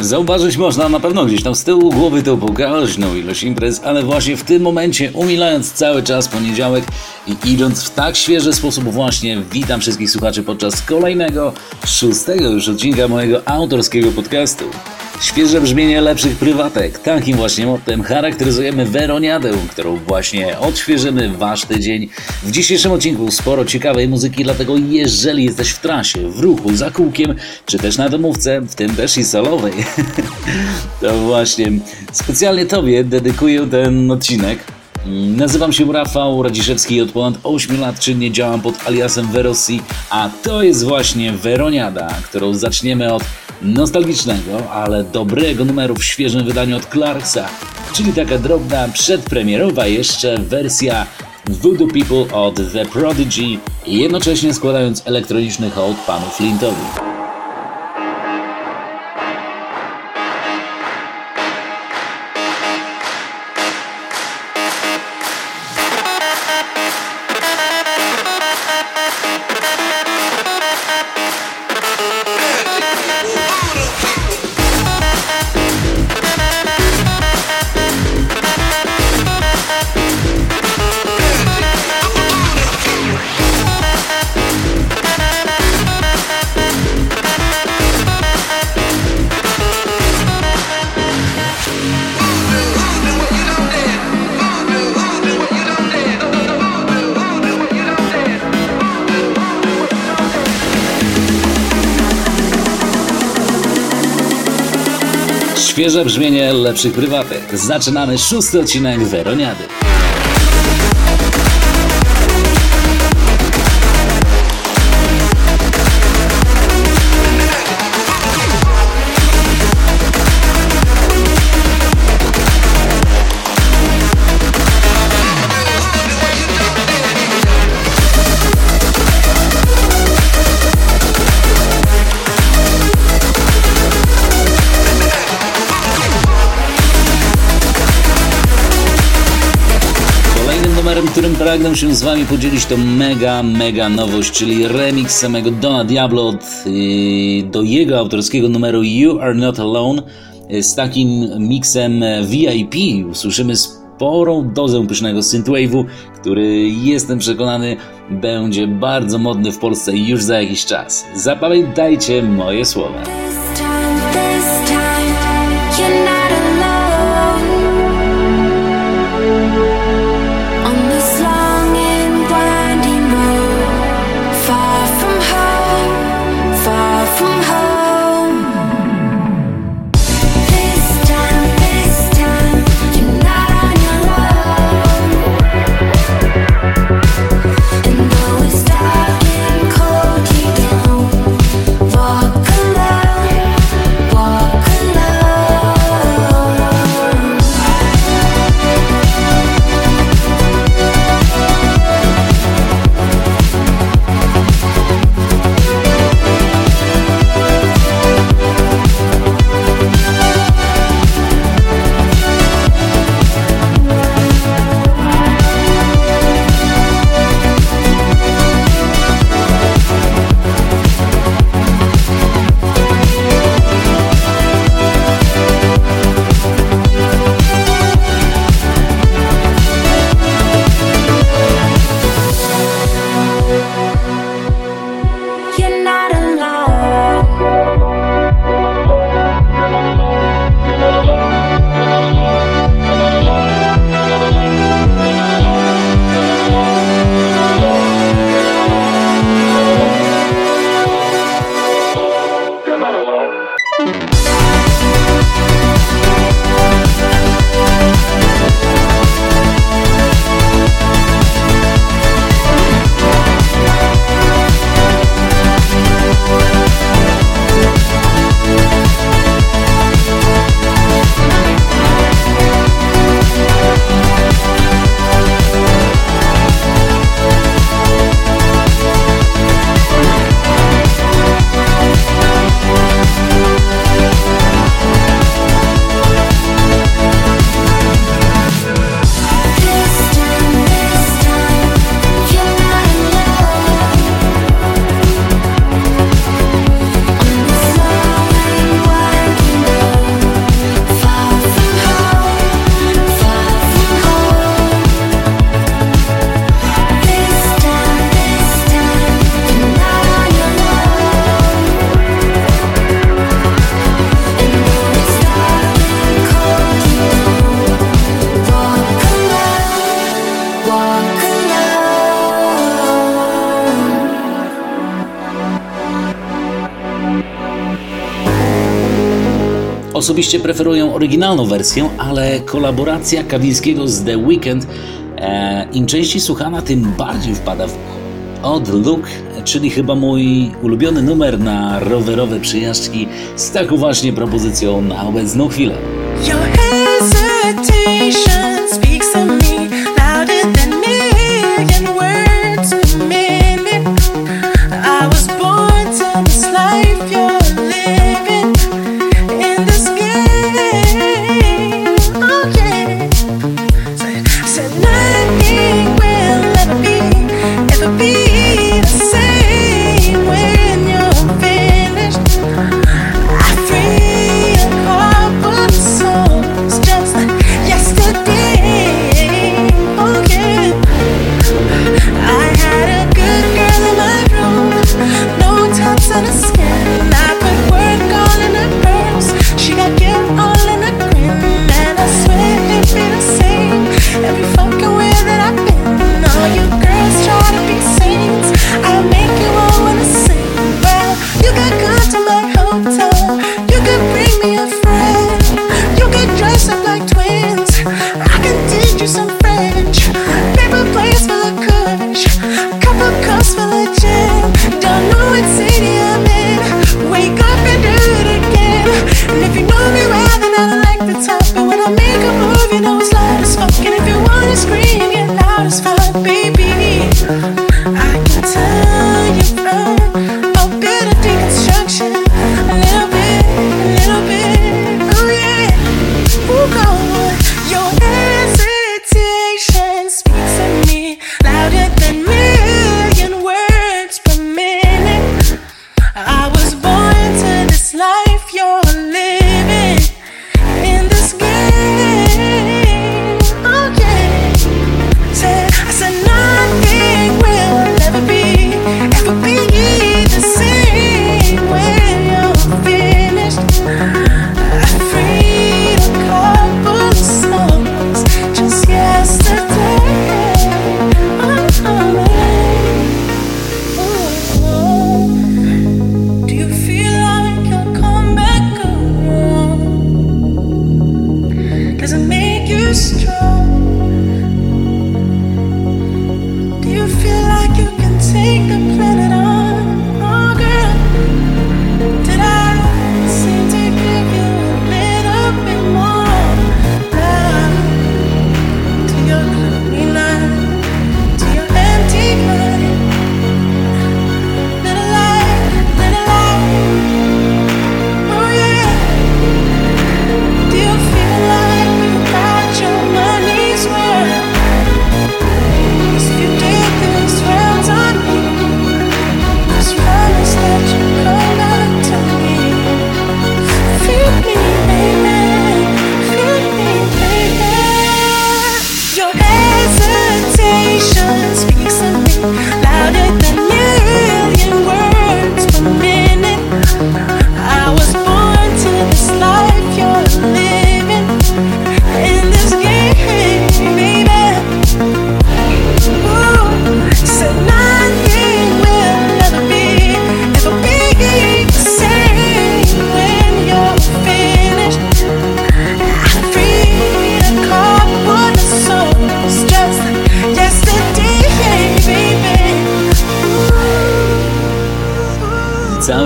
Zauważyć można na pewno gdzieś tam z tyłu głowy tą pokaźną ilość imprez, ale właśnie w tym momencie, umilając cały czas poniedziałek i idąc w tak świeży sposób właśnie, witam wszystkich słuchaczy podczas kolejnego, szóstego już odcinka mojego autorskiego podcastu. Świeże brzmienie lepszych prywatek. Takim właśnie mottem charakteryzujemy Weroniadę, którą właśnie odświeżymy wasz tydzień. W dzisiejszym odcinku sporo ciekawej muzyki, dlatego jeżeli jesteś w trasie, w ruchu, za kółkiem, czy też na domówce, w tym też i solowej, to właśnie specjalnie Tobie dedykuję ten odcinek. Nazywam się Rafał Radziszewski i od ponad 8 lat czynnie działam pod aliasem Verosi, a to jest właśnie Weroniada, którą zaczniemy od nostalgicznego, ale dobrego numeru w świeżym wydaniu od Clarksa, czyli taka drobna, przedpremierowa jeszcze wersja Voodoo People od The Prodigy, jednocześnie składając elektroniczny hołd panu Flintowi. Świeże brzmienie lepszych prywatek. Zaczynamy szósty odcinek Weroniady. Którym pragnę się z Wami podzielić, to mega, mega nowość, czyli remix samego Dona Diablo od, yy, do jego autorskiego numeru You Are Not Alone. Z takim miksem VIP usłyszymy sporą dozę pysznego synthwave'u, który jestem przekonany będzie bardzo modny w Polsce już za jakiś czas. Zapamiętajcie moje słowa. osobiście preferuję oryginalną wersję, ale kolaboracja Kawińskiego z The Weeknd e, im częściej słuchana, tym bardziej wpada w Odd Look, czyli chyba mój ulubiony numer na rowerowe przyjażdżki z taką właśnie propozycją na obecną chwilę.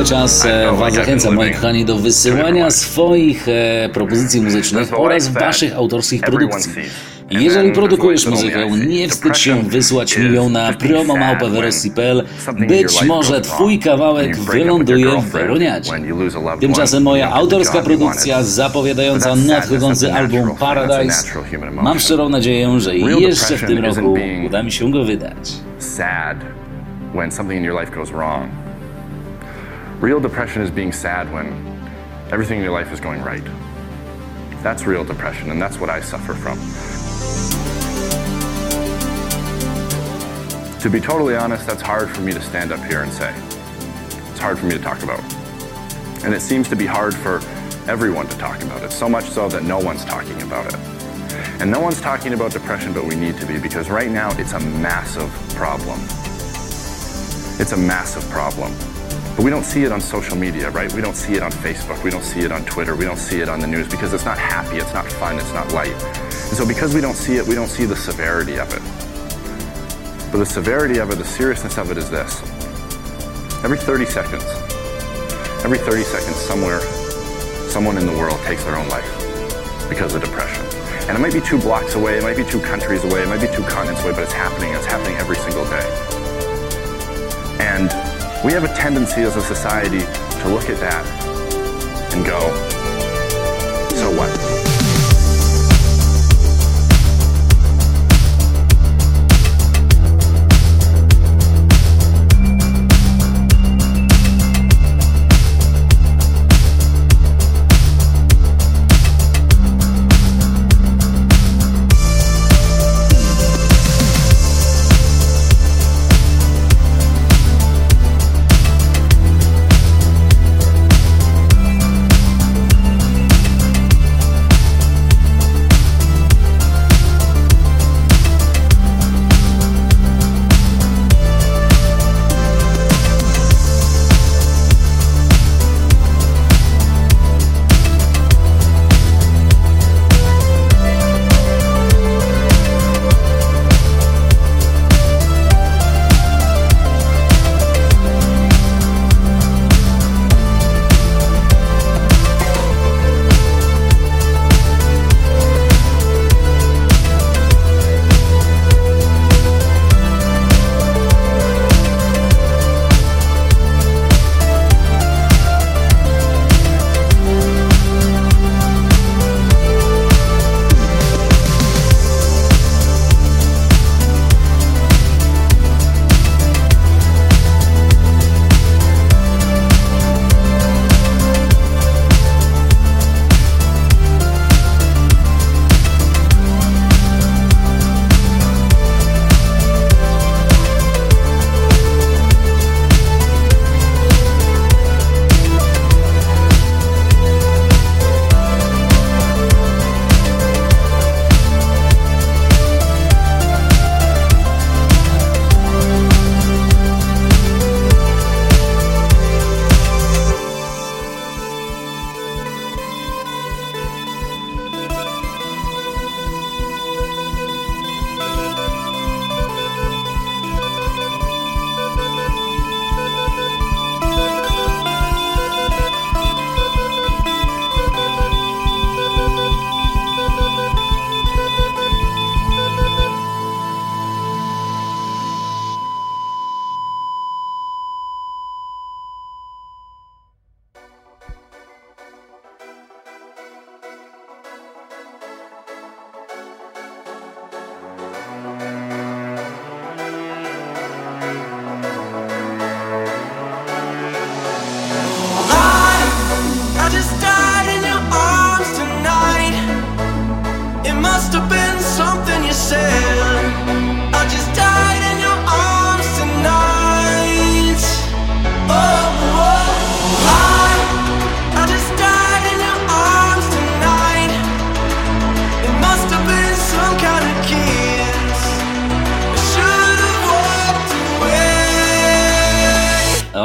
cały czas e, Was zachęcam, moi kochani, do wysyłania swoich e, propozycji muzycznych oraz Waszych autorskich produkcji. Jeżeli produkujesz muzykę, nie wstydź się wysłać mi ją na promomałpawerosi.pl. Być może twój kawałek wyląduje w Weroniadzie. Tymczasem moja autorska produkcja zapowiadająca nadchodzący album Paradise. Mam szczerą nadzieję, że jeszcze w tym roku uda mi się go wydać. Sad when something in your life goes wrong. Real depression is being sad when everything in your life is going right. That's real depression, and that's what I suffer from. To be totally honest, that's hard for me to stand up here and say. It's hard for me to talk about. And it seems to be hard for everyone to talk about it, so much so that no one's talking about it. And no one's talking about depression, but we need to be because right now it's a massive problem. It's a massive problem. But we don't see it on social media, right? We don't see it on Facebook. We don't see it on Twitter. We don't see it on the news because it's not happy, it's not fun, it's not light. And so because we don't see it, we don't see the severity of it. But the severity of it, the seriousness of it is this. Every 30 seconds, every 30 seconds, somewhere, someone in the world takes their own life because of depression. And it might be two blocks away, it might be two countries away, it might be two continents away, but it's happening. It's happening every single day. And we have a tendency as a society to look at that and go, so what?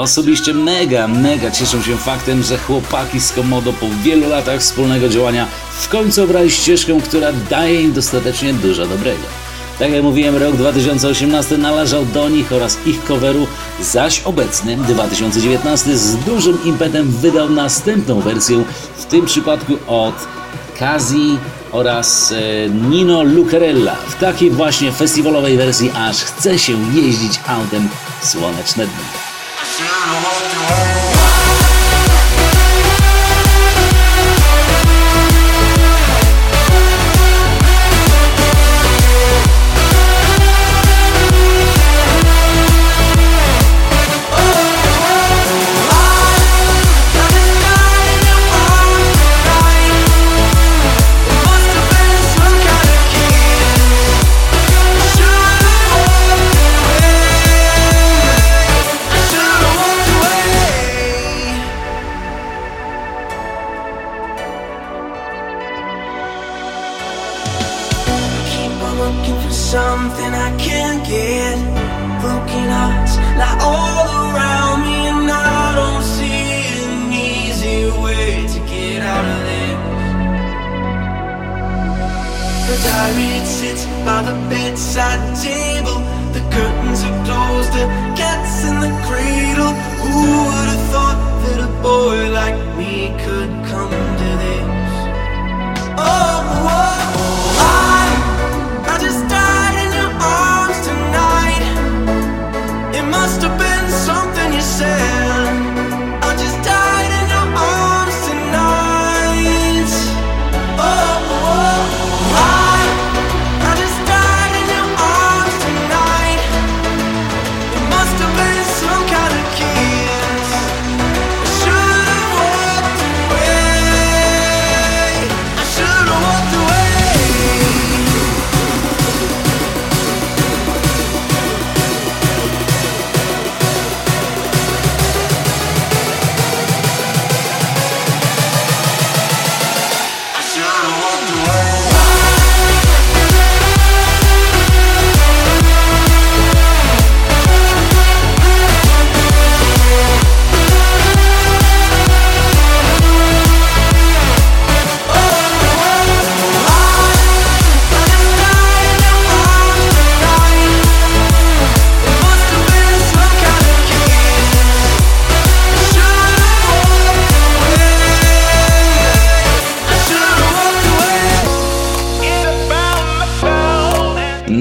Osobiście mega, mega cieszę się faktem, że chłopaki z Komodo po wielu latach wspólnego działania w końcu obrali ścieżkę, która daje im dostatecznie dużo dobrego. Tak jak mówiłem, rok 2018 należał do nich oraz ich coveru, zaś obecny 2019 z dużym impetem wydał następną wersję, w tym przypadku od Kazi oraz e, Nino Lucarella w takiej właśnie festiwalowej wersji, aż chce się jeździć autem słoneczne dni. you want to hurt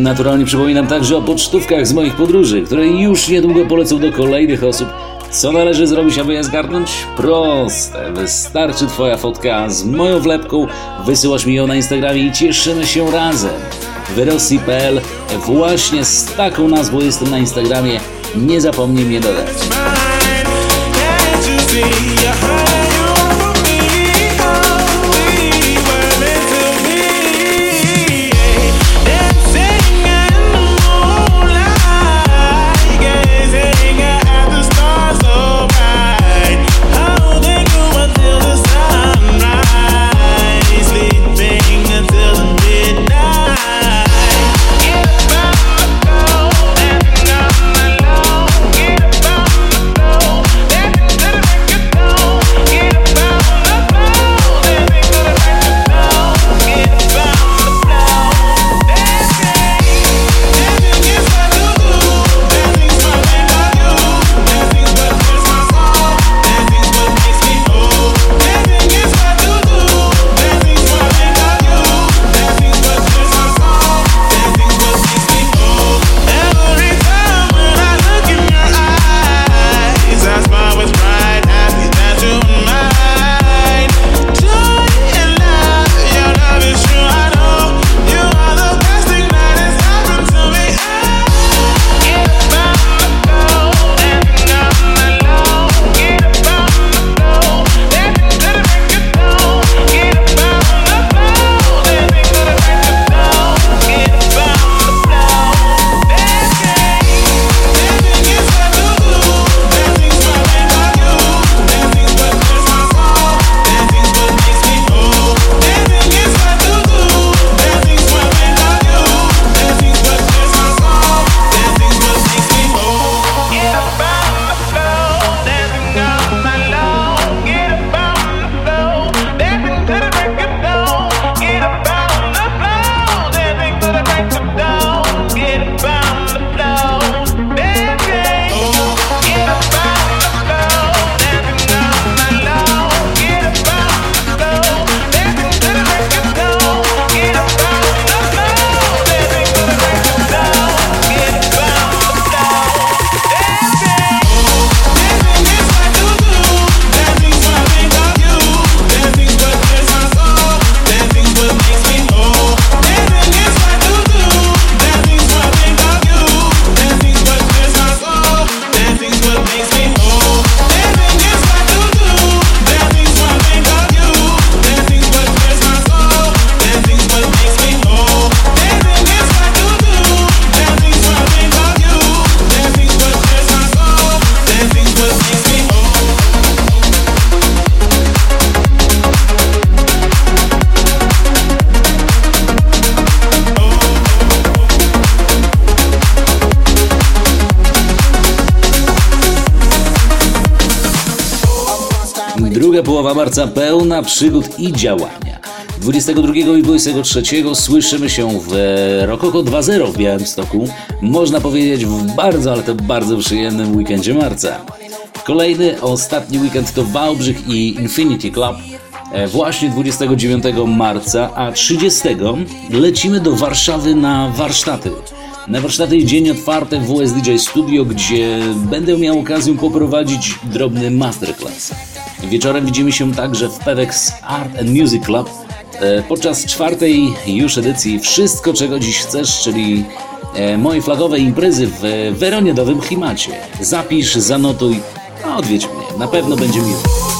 Naturalnie przypominam także o pocztówkach z moich podróży, które już niedługo polecą do kolejnych osób. Co należy zrobić, aby je zgarnąć? Proste. Wystarczy Twoja fotka z moją wlepką, wysyłasz mi ją na Instagramie i cieszymy się razem. Wyrosji.pl Właśnie z taką nazwą jestem na Instagramie. Nie zapomnij mnie dodać. marca pełna przygód i działania. 22 i 23 słyszymy się w Rokoko 2.0 w Białymstoku. Można powiedzieć w bardzo, ale to bardzo przyjemnym weekendzie marca. Kolejny, ostatni weekend to Wałbrzych i Infinity Club. E, właśnie 29 marca, a 30 lecimy do Warszawy na warsztaty. Na warsztaty dzień otwarty w WSDJ Studio, gdzie będę miał okazję poprowadzić drobny masterclass. Wieczorem widzimy się także w Pewex Art and Music Club e, podczas czwartej już edycji Wszystko czego dziś chcesz, czyli e, mojej flagowej imprezy w Weroniadowym klimacie. Zapisz, zanotuj, a odwiedź mnie, na pewno będzie miło.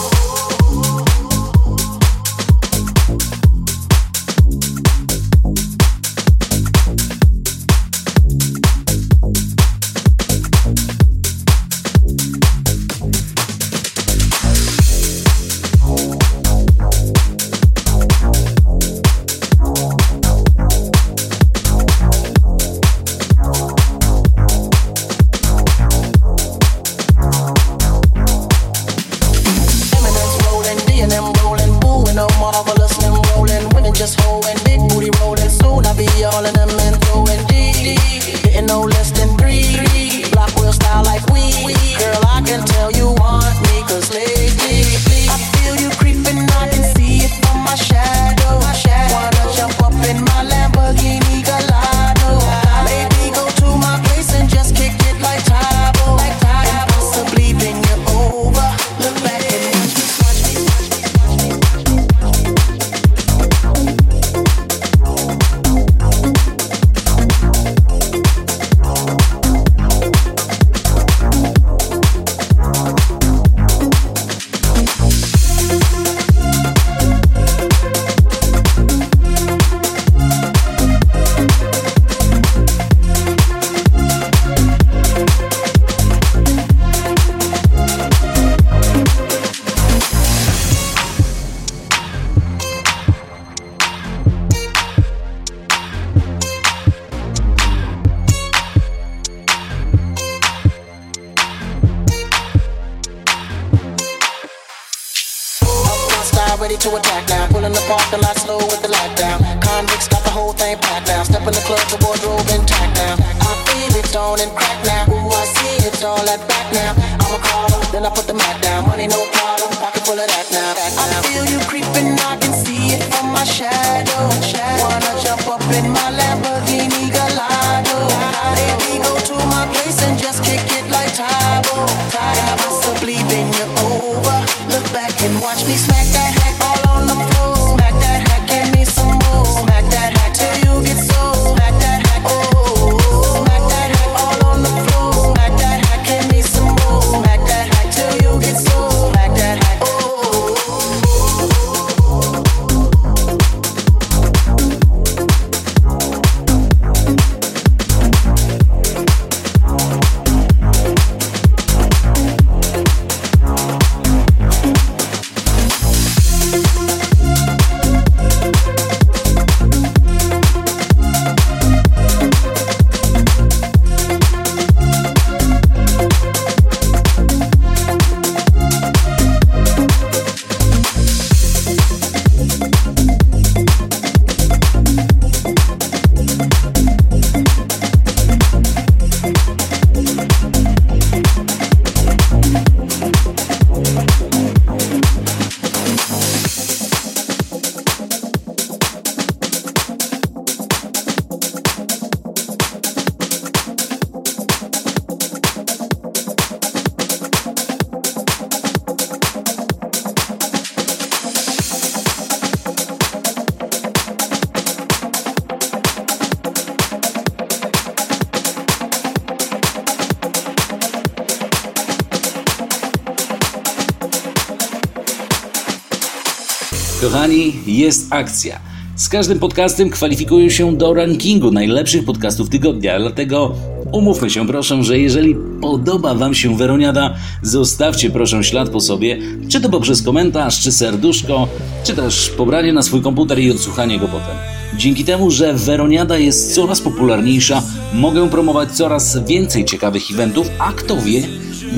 Jest akcja. Z każdym podcastem kwalifikują się do rankingu najlepszych podcastów tygodnia, dlatego umówmy się proszę, że jeżeli podoba Wam się Weroniada, zostawcie proszę ślad po sobie, czy to poprzez komentarz, czy serduszko, czy też pobranie na swój komputer i odsłuchanie go potem. Dzięki temu, że Weroniada jest coraz popularniejsza, mogę promować coraz więcej ciekawych eventów, a kto wie,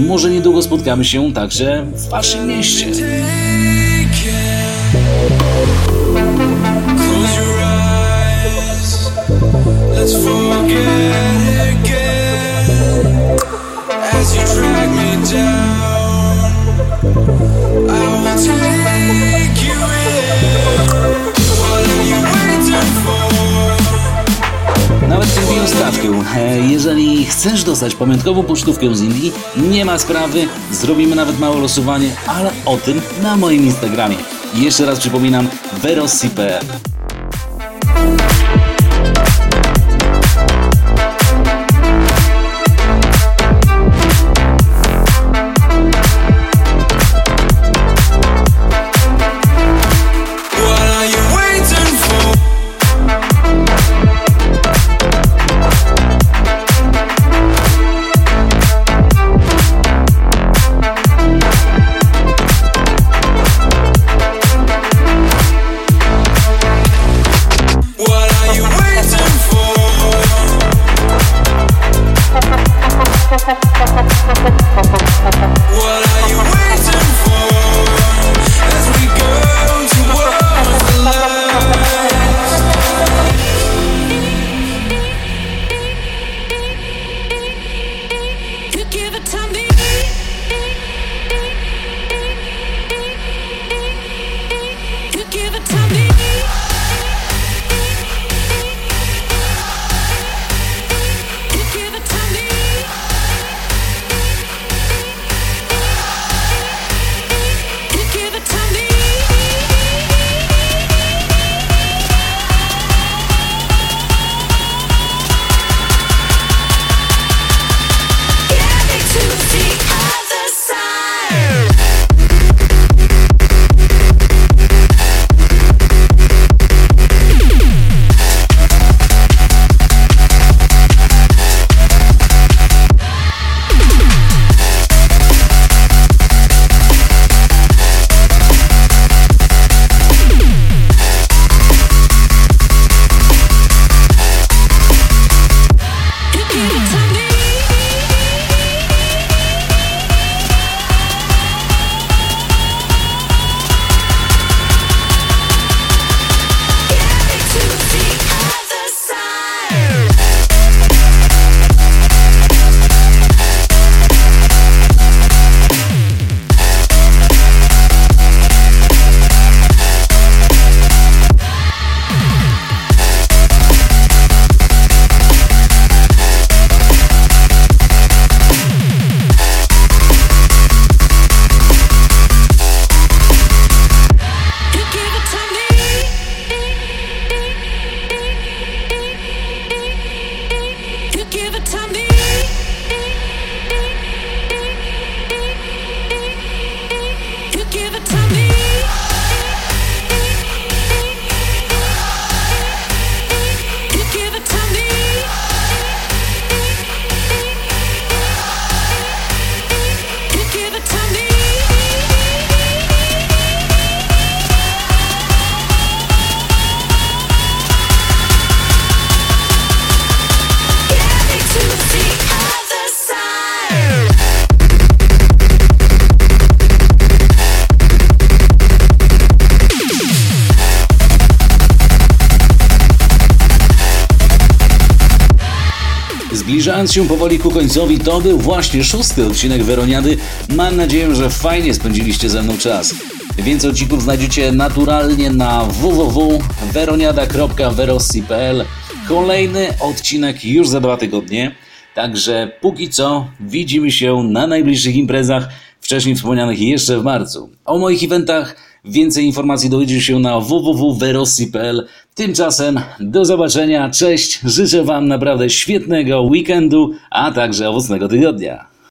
może niedługo spotkamy się także w Waszym mieście. Let's forget again. As you drag me down, I will take you in. What you? Nawet zrobiłem stawkę. E, Jeżeli chcesz dostać pamiątkową pocztówkę z Indii, nie ma sprawy, zrobimy nawet małe losowanie, ale o tym na moim Instagramie. Jeszcze raz przypominam, verossi.pl Zbliżając się powoli ku końcowi, to był właśnie szósty odcinek Weroniady. Mam nadzieję, że fajnie spędziliście ze mną czas. Więcej odcinków znajdziecie naturalnie na www.weroniada.verossi.pl Kolejny odcinek już za dwa tygodnie. Także póki co widzimy się na najbliższych imprezach, wcześniej wspomnianych jeszcze w marcu. O moich eventach więcej informacji dowiedzieć się na www.verossi.pl. Tymczasem do zobaczenia, cześć, życzę Wam naprawdę świetnego weekendu, a także owocnego tygodnia.